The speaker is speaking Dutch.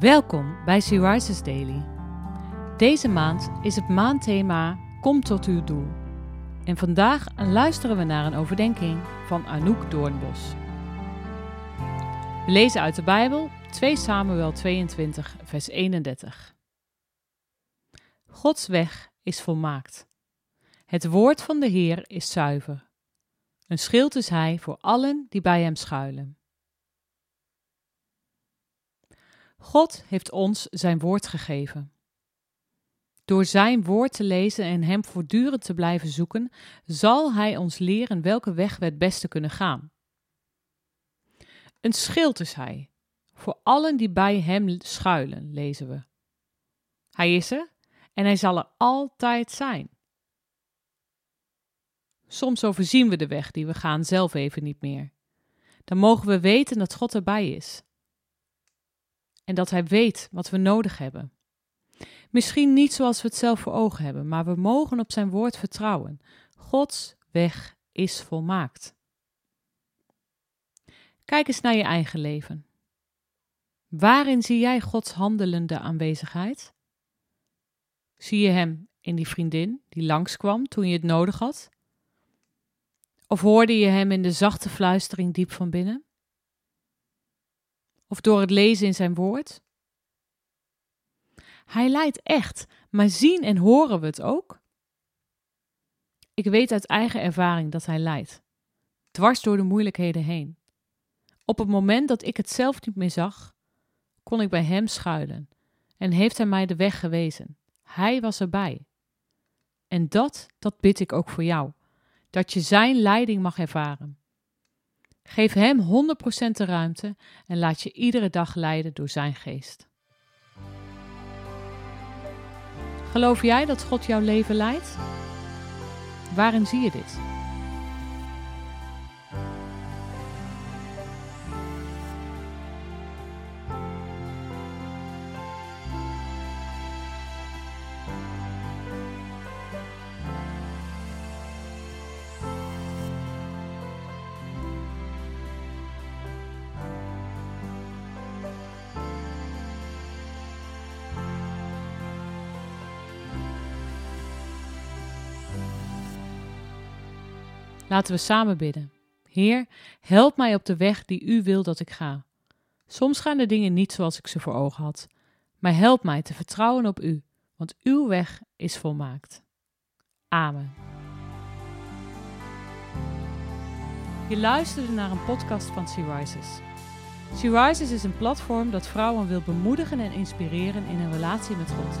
Welkom bij Sea Daily. Deze maand is het maandthema Kom tot uw doel. En vandaag luisteren we naar een overdenking van Anouk Doornbos. We lezen uit de Bijbel 2 Samuel 22, vers 31. Gods weg is volmaakt. Het woord van de Heer is zuiver. Een schild is hij voor allen die bij hem schuilen. God heeft ons zijn woord gegeven. Door zijn woord te lezen en hem voortdurend te blijven zoeken, zal hij ons leren welke weg we het beste kunnen gaan. Een schild is hij, voor allen die bij hem schuilen, lezen we. Hij is er en hij zal er altijd zijn. Soms overzien we de weg die we gaan zelf even niet meer. Dan mogen we weten dat God erbij is en dat Hij weet wat we nodig hebben. Misschien niet zoals we het zelf voor ogen hebben, maar we mogen op Zijn woord vertrouwen. Gods weg is volmaakt. Kijk eens naar je eigen leven. Waarin zie jij Gods handelende aanwezigheid? Zie je Hem in die vriendin die langskwam toen je het nodig had? Of hoorde je Hem in de zachte fluistering diep van binnen? Of door het lezen in zijn woord? Hij leidt echt, maar zien en horen we het ook? Ik weet uit eigen ervaring dat hij leidt, dwars door de moeilijkheden heen. Op het moment dat ik het zelf niet meer zag, kon ik bij hem schuilen en heeft hij mij de weg gewezen. Hij was erbij. En dat, dat bid ik ook voor jou, dat je zijn leiding mag ervaren. Geef Hem 100% de ruimte en laat je iedere dag leiden door Zijn geest. Geloof jij dat God jouw leven leidt? Waarin zie je dit? Laten we samen bidden. Heer, help mij op de weg die U wil dat ik ga. Soms gaan de dingen niet zoals ik ze voor ogen had, maar help mij te vertrouwen op U, want Uw weg is volmaakt. Amen. Je luisterde naar een podcast van Sea Rises. Sea Rises is een platform dat vrouwen wil bemoedigen en inspireren in hun relatie met God.